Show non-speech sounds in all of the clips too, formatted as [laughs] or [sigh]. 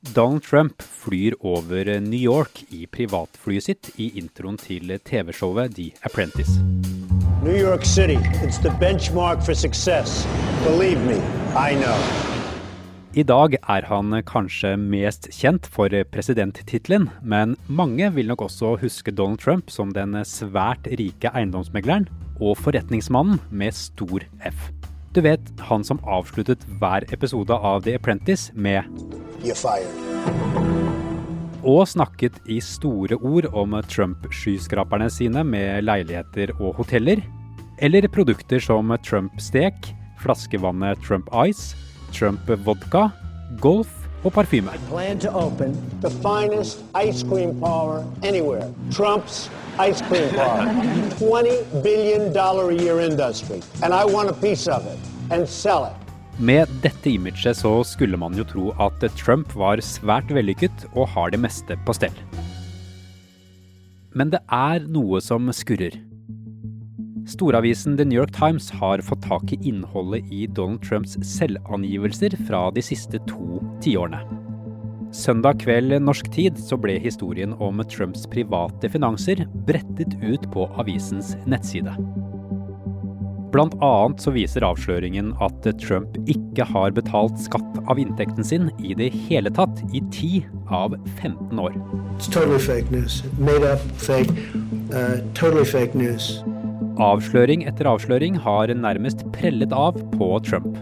Donald Trump flyr over New York i privatflyet sitt i introen til TV-showet The Apprentice. New York City, it's the benchmark for success. Believe me, I know. I dag er han kanskje mest kjent for presidenttittelen, men mange vil nok også huske Donald Trump som den svært rike eiendomsmegleren og forretningsmannen med stor F. Du vet, han som avsluttet hver episode av The Apprentice med You're fired. og snakket i store ord om Trump-skyskraperne sine med leiligheter og hoteller, eller produkter som Trump-stek, flaskevannet Trump Ice, Trump vodka, golf og parfyme. Plan to open the finest ice cream parlor anywhere. Trump's Ice Cream bar. $20 [laughs] billion a year industry. And I want a piece of it and sell it. Med dette imaget så skulle man jo tro at Trump var svært vellykket og har det meste på stell. Men det er noe som skurrer. Storavisen The New York Times har fått tak i innholdet i Donald Trumps selvangivelser fra de siste to tiårene. Søndag kveld norsk tid så ble historien om Trumps private finanser brettet ut på avisens nettside. Blant annet så viser avsløringen at Trump ikke har betalt skatt av inntekten sin i det hele tatt i 10 av 15 år. Totally fake. Made up, fake, uh, totally fake. Avsløring etter avsløring har nærmest prellet av på Trump.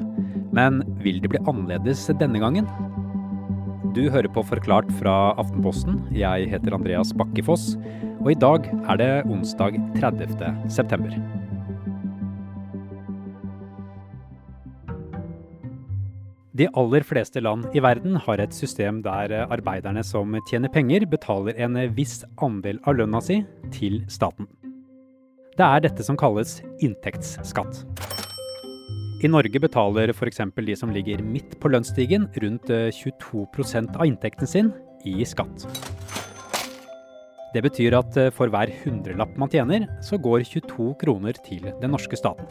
Men vil det bli annerledes denne gangen? Du hører på Forklart fra Aftenposten. Jeg heter Andreas Bakkefoss, og i dag er det onsdag 30. september. De aller fleste land i verden har et system der arbeiderne som tjener penger, betaler en viss andel av lønna si til staten. Det er dette som kalles inntektsskatt. I Norge betaler f.eks. de som ligger midt på lønnsstigen, rundt 22% av inntekten sin i skatt. Det betyr at for hver hundrelapp man tjener, så går 22 kroner til den norske staten.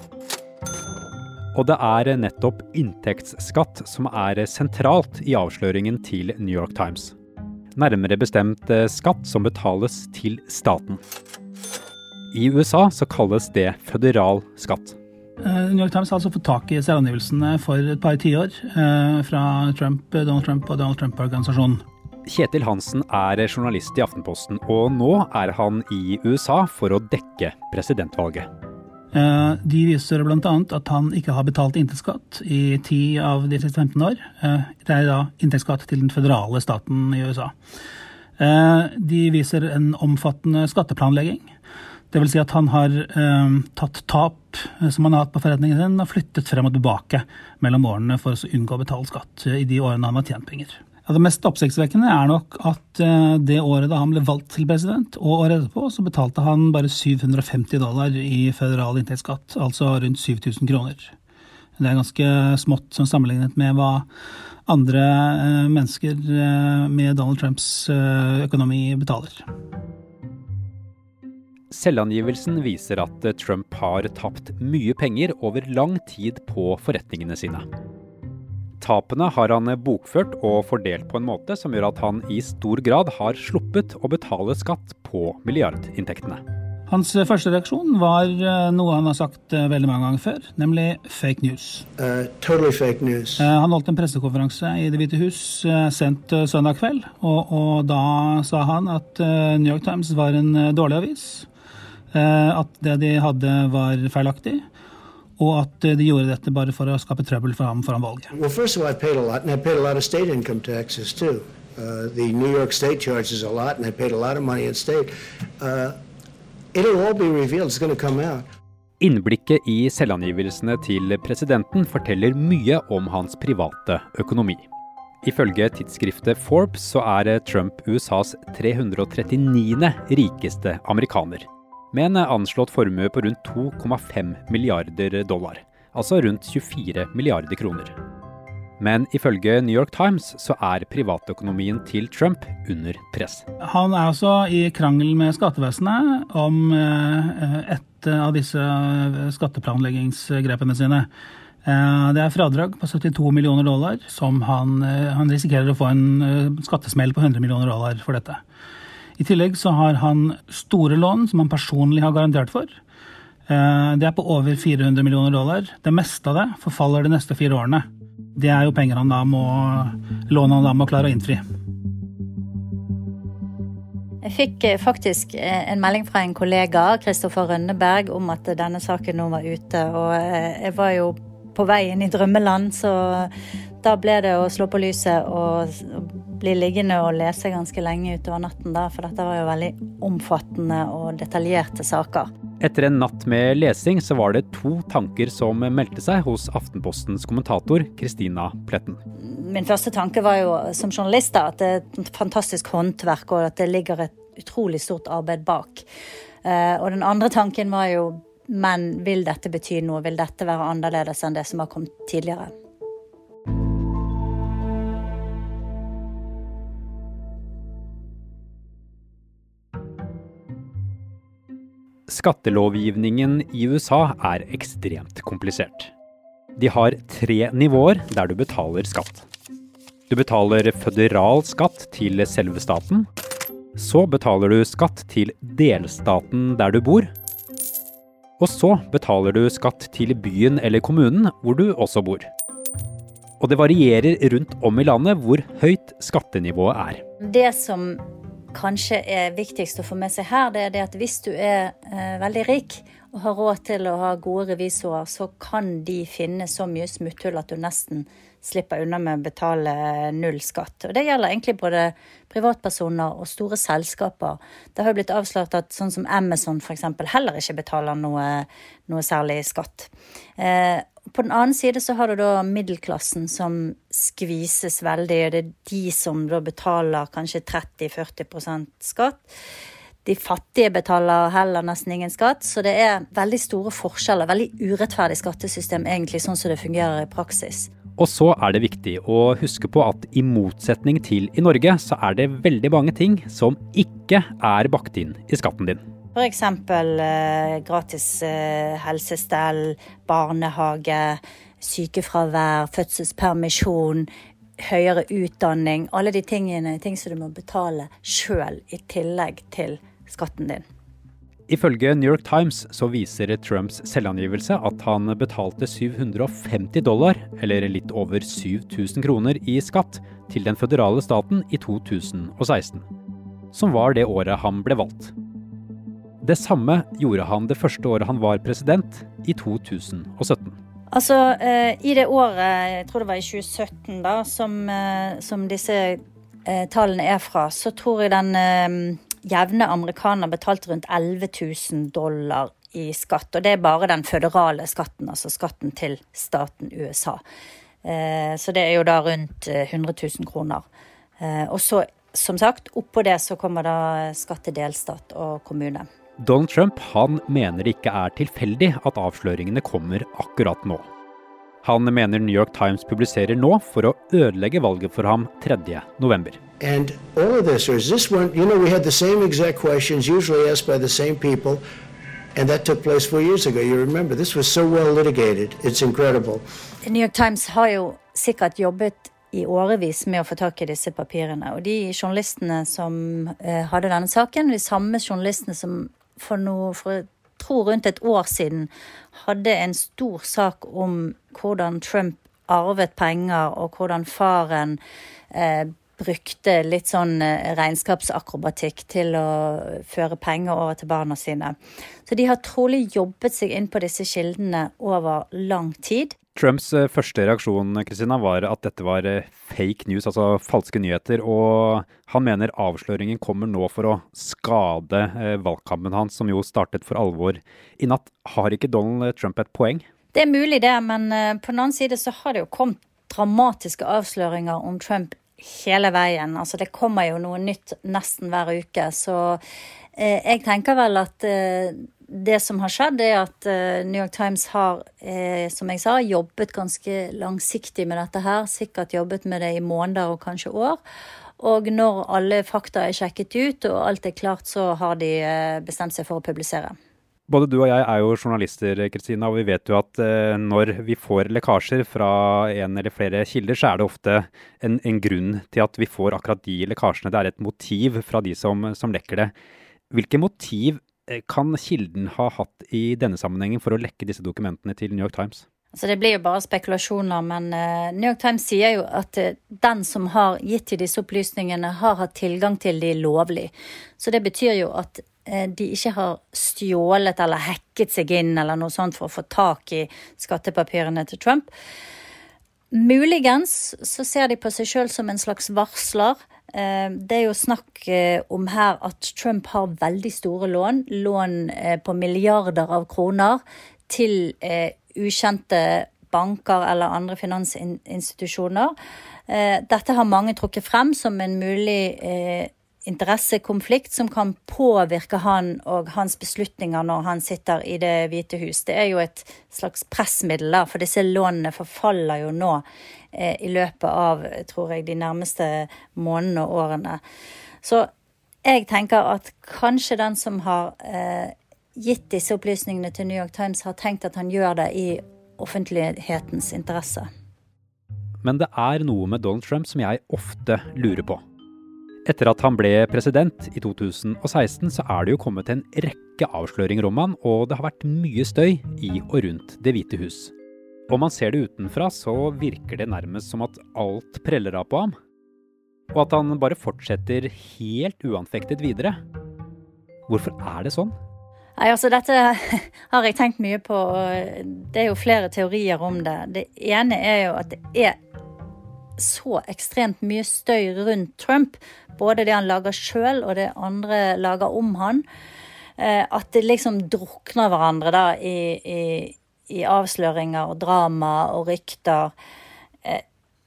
Og det er nettopp inntektsskatt som er sentralt i avsløringen til New York Times. Nærmere bestemt skatt som betales til staten. I USA så kalles det føderal skatt. New York Times har altså fått tak i selvangivelsene for et par tiår eh, fra Trump, Donald Trump og Donald Trump-organisasjonen. Kjetil Hansen er journalist i Aftenposten, og nå er han i USA for å dekke presidentvalget. Eh, De viser bl.a. at han ikke har betalt inntektsskatt i 10 av de siste 15 år. Eh, Det er da inntektsskatt til den føderale staten i USA. Eh, De viser en omfattende skatteplanlegging. Vil si at han har tatt tap som han har hatt på forretningen sin, og flyttet frem og tilbake mellom årene for å unngå å betale skatt i de årene han har tjent penger. Ja, det mest oppsiktsvekkende er nok at eh, det året da han ble valgt til president, og året etterpå, så betalte han bare 750 dollar i føderal inntektsskatt, altså rundt 7000 kroner. Det er ganske smått som sammenlignet med hva andre eh, mennesker eh, med Donald Trumps økonomi betaler. Selvangivelsen viser at Trump har tapt mye penger over lang tid på forretningene sine. Tapene har han bokført og fordelt på en måte som gjør at han i stor grad har sluppet å betale skatt på milliardinntektene. Hans første reaksjon var eh, noe han har sagt eh, veldig mange ganger før, nemlig fake news. Uh, totally fake news. Eh, Han holdt en pressekonferanse i Det hvite hus eh, sent eh, søndag kveld, og, og da sa han at eh, New York Times var en eh, dårlig avis, eh, at det de hadde var feilaktig, og at eh, de gjorde dette bare for å skape trøbbel for ham foran valget. Well, first of all, I paid a lot, and I paid a lot of state income taxes too. Uh, the New York state charges a lot, and I paid a lot of money in state. Uh, it'll all be revealed. It's going to come out. Innblikket i selvangivelsene til presidenten forteller mye om hans private økonomi. Ifølge tidsskriftet Forbes så er Trump USAs 339. rikeste amerikaner. Med en anslått formue på rundt 2,5 milliarder dollar. Altså rundt 24 milliarder kroner. Men ifølge New York Times så er privatøkonomien til Trump under press. Han er altså i krangel med skattevesenet om eh, et av disse eh, skatteplanleggingsgrepene sine. Eh, det er fradrag på 72 millioner dollar, som han, han risikerer å få en skattesmell på 100 millioner dollar for dette. I tillegg så har han store lån som han personlig har garantert for. Det er på over 400 millioner dollar. Det meste av det forfaller de neste fire årene. Det er jo penger han da må låne han da må klare å innfri. Jeg fikk faktisk en melding fra en kollega, Kristoffer Rønneberg, om at denne saken nå var ute. Og jeg var jo på vei inn i drømmeland, så da ble det å slå på lyset og bli liggende og lese ganske lenge utover natten da, for dette var jo veldig omfattende og detaljerte saker. Etter en natt med lesing så var det to tanker som meldte seg hos Aftenpostens kommentator Kristina Pletten. Min første tanke var jo som journalist da, at det er et fantastisk håndverk og at det ligger et utrolig stort arbeid bak. Eh, og den andre tanken var jo men vil dette bety noe? Vil dette være annerledes enn det som har kommet tidligere? Skattelovgivningen i USA er ekstremt komplisert. De har tre nivåer der du betaler skatt. Du betaler føderal skatt til selve staten. Så betaler du skatt til delstaten der du bor. Og så betaler du skatt til byen eller kommunen hvor du også bor. Og det varierer rundt om i landet hvor høyt skattenivået er. Det som kanskje er viktigst å få med seg her, det er det at hvis du er eh, veldig rik og har råd til å ha gode revisorer, så kan de finne så mye smutthull at du nesten slipper unna med å betale null skatt. Og Det gjelder egentlig både privatpersoner og store selskaper. Det har jo blitt avslørt at sånn som Amazon f.eks. heller ikke betaler noe, noe særlig skatt. Eh, på den annen side så har du da middelklassen som skvises veldig, og det er de som da betaler kanskje 30-40% skatt. De fattige betaler heller nesten ingen skatt, så det er veldig store forskjeller. Veldig urettferdig skattesystem egentlig, sånn som det fungerer i praksis. Og så er det viktig å huske på at i motsetning til i Norge, så er det veldig mange ting som ikke er bakt inn i skatten din. F.eks. Eh, gratis eh, helsestell, barnehage, sykefravær, fødselspermisjon, høyere utdanning. Alle de tingene ting som du må betale sjøl i tillegg til skatten din. Ifølge New York Times så viser Trumps selvangivelse at han betalte 750 dollar, eller litt over 7000 kroner, i skatt til den føderale staten i 2016. Som var det året han ble valgt. Det samme gjorde han det første året han var president, i 2017. Altså, eh, i det året, jeg tror det var i 2017, da, som, eh, som disse eh, tallene er fra, så tror jeg den jevne amerikaner betalt rundt 11 000 dollar i skatt. Og det er bare den føderale skatten, altså skatten til staten USA. Eh, så det er jo da rundt 100 eh, 000 kroner. Eh, og så, som sagt, oppå det så kommer da skatt til delstat og kommune. Donald Trump han mener det ikke er tilfeldig at avsløringene kommer akkurat nå. Han mener New York Times publiserer nå for å ødelegge valget for ham 3.11. And all of this, or is this one, you know, we had the same exact questions usually asked by the same people, and that took place four years ago. You remember, this was so well litigated. It's incredible. New York Times har jo sikkert jobbet i årevis med å få tak i disse papirene. Og de journalistene som eh, hadde denne saken, de samme journalistene som for, noe, for tror rundt et år siden hadde en stor sak om hvordan Trump arvet penger, og hvordan faren eh, brukte litt sånn eh, regnskapsakrobatikk til å føre penger over til barna sine. Så de har trolig jobbet seg inn på disse kildene over lang tid. Trumps eh, første reaksjon Kristina, var at dette var eh, fake news, altså falske nyheter. Og han mener avsløringen kommer nå for å skade eh, valgkampen hans, som jo startet for alvor i natt. Har ikke Donald Trump et poeng? Det er mulig det, men på den annen side så har det jo kommet dramatiske avsløringer om Trump hele veien. Altså det kommer jo noe nytt nesten hver uke. Så jeg tenker vel at det som har skjedd, er at uh, New York Times har, uh, som jeg sa, jobbet ganske langsiktig med dette her. Sikkert jobbet med det i måneder og kanskje år. Og når alle fakta er sjekket ut og alt er klart, så har de uh, bestemt seg for å publisere. Både du og jeg er jo journalister, Kristina, og vi vet jo at eh, når vi får lekkasjer fra en eller flere kilder, så er det ofte en, en, grunn til at vi får akkurat de lekkasjene. Det er et motiv fra de som, som lekker det. Hvilke motiv eh, kan kilden ha hatt i denne sammenhengen for å lekke disse dokumentene til New York Times? Så det blir jo bare spekulasjoner, men uh, New York Times sier jo at uh, den som har gitt til disse opplysningene, har hatt tilgang til de lovlig. Så det betyr jo at Eh, de ikke har stjålet eller hacket seg inn eller noe sånt for å få tak i skattepapirene til Trump. Muligens så ser de på seg sjøl som en slags varsler. Eh, det er jo snakk eh, om her at Trump har veldig store lån, lån på milliarder av kroner, til ukjente banker eller andre finansinstitusjoner. Dette har mange trukket frem som en mulig interessekonflikt som kan påvirke han og hans beslutninger når han sitter i Det hvite hus. Det er jo et slags pressmiddel, da, for disse lånene forfaller jo nå eh, i løpet av tror jeg, de nærmeste månedene og årene. Så jeg tenker at kanskje den som har eh, gitt disse opplysningene til New York Times, har tenkt at han gjør det i offentlighetens interesse. Men det er noe med Donald Trump som jeg ofte lurer på. Etter at han ble president i 2016, så er det jo kommet en rekke avsløringer om han, og det har vært mye støy i og rundt Det hvite hus. Om man ser det utenfra, så virker det nærmest som at alt preller av på ham. Og at han bare fortsetter helt uanfektet videre. Hvorfor er det sånn? Nei, altså Dette [laughs] har jeg tenkt mye på. Det er jo flere teorier om det. Det ene er jo at det er så ekstremt mye støy rundt Trump, både det han lager sjøl og det andre lager om han, eh, at det liksom drukner hverandre da i, i, i avsløringer og drama og rykter. Eh,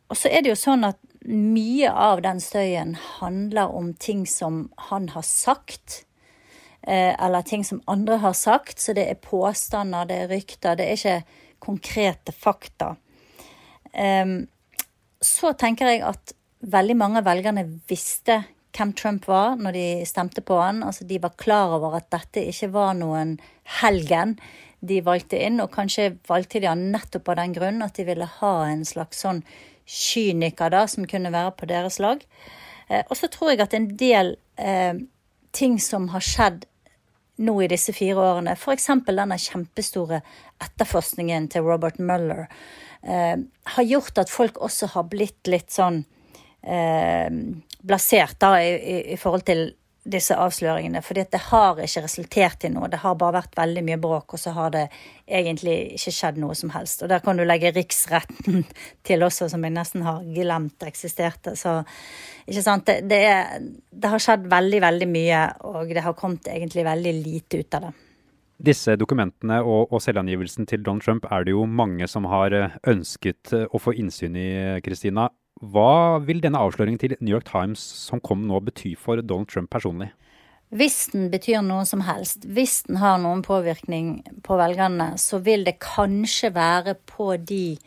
og så er det jo sånn at mye av den støyen handler om ting som han har sagt. Eh, eller ting som andre har sagt. Så det er påstander, det er rykter. Det er ikke konkrete fakta. Um, så tenker jeg at veldig mange av velgerne visste hvem Trump var når de stemte på han. Altså, de var klar over at dette ikke var noen helgen de valgte inn, og kanskje valgte de han nettopp av den grunn at de ville ha en slags sånn kyniker da, som kunne være på deres lag. Eh, og så tror jeg at en del eh, ting som har skjedd nå i disse fire årene, f.eks. denne kjempestore etterforskningen til Robert Mueller, eh, har gjort at folk også har blitt litt sånn eh, blasert da i, i, i, forhold til disse avsløringene. fordi det har ikke resultert i noe. Det har bare vært veldig mye bråk, og så har det egentlig ikke skjedd noe som helst. Og der kan du legge riksretten [laughs] til også, som jeg nesten har glemt eksisterte. Så ikke sant. Det, det, er, det har skjedd veldig, veldig mye, og det har kommet egentlig veldig lite ut av det. Disse dokumentene og, og, selvangivelsen til Donald Trump er det jo mange som har eh, ønsket eh, å få innsyn i, Kristina. Hva vil denne avsløringen til New York Times som kom nå bety for Donald Trump personlig? Hvis den betyr noe som helst, hvis den har noen påvirkning på velgerne, så vil det kanskje være på de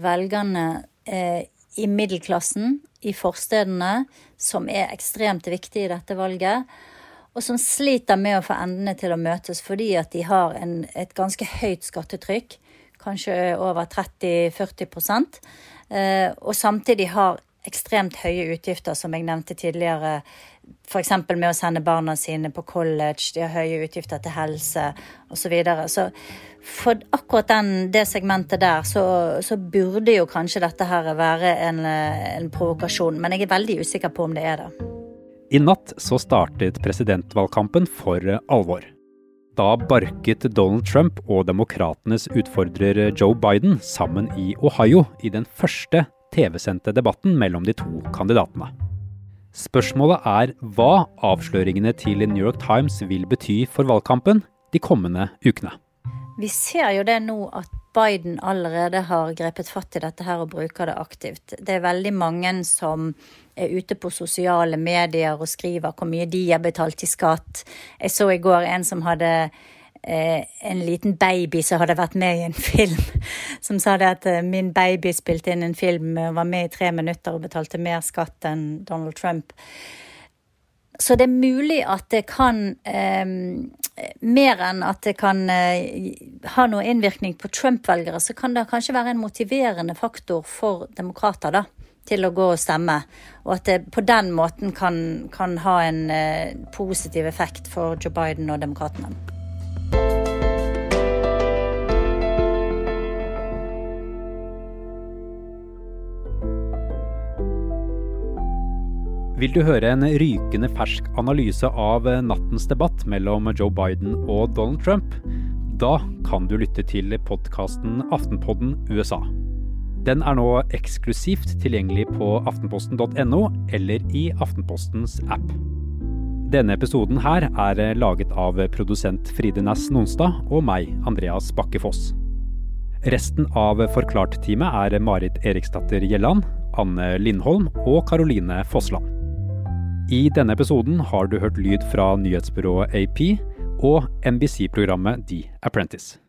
velgerne eh, i middelklassen, i forstedene, som er ekstremt viktige i dette valget og som sliter med å få endene til å møtes fordi at de har en, et ganske høyt skattetrykk, kanskje over 30-40 eh, og samtidig har ekstremt høye utgifter, som jeg nevnte tidligere. F.eks. med å sende barna sine på college, de har høye utgifter til helse osv. Så, videre. så for akkurat den, det segmentet der, så, så, burde jo kanskje dette her være en, en provokasjon. Men jeg er veldig usikker på om det er det. I natt så startet presidentvalgkampen for alvor. Da barket Donald Trump og demokratenes utfordrer Joe Biden sammen i Ohio i den første TV-sendte debatten mellom de to kandidatene. Spørsmålet er hva avsløringene til New York Times vil bety for valgkampen de kommende ukene. Vi ser jo det nå at Biden allerede har grepet fatt i dette her og bruker det aktivt. Det er veldig mange som er ute på sosiale medier og skriver hvor mye de har betalt i skatt. Jeg så i går en som hadde eh, en liten baby som hadde vært med i en [laughs] film, som sa det at eh, min baby spilte inn en film var med i tre minutter og betalte mer skatt enn Donald Trump. Så det er mulig at det kan eh, Mer enn at det kan eh, ha noe innvirkning på Trump-velgere, så kan det kanskje være en motiverende faktor for demokrater da, til å gå og stemme. Og at det på den måten kan, kan ha en eh, positiv effekt for Joe Biden og demokratene. Vil du høre en rykende fersk analyse av nattens debatt mellom Joe Biden og Donald Trump? Da kan du lytte til podkasten Aftenpodden USA. Den er nå eksklusivt tilgjengelig på aftenposten.no eller i Aftenpostens app. Denne episoden her er laget av produsent Fride Næss Nonstad og meg, Andreas Bakke Foss. Resten av Forklart-teamet er Marit Eriksdatter Gjelland, Anne Lindholm og Caroline Fossland. I denne episoden har du hørt lyd fra nyhetsbyrået AP og NBC-programmet The Apprentice.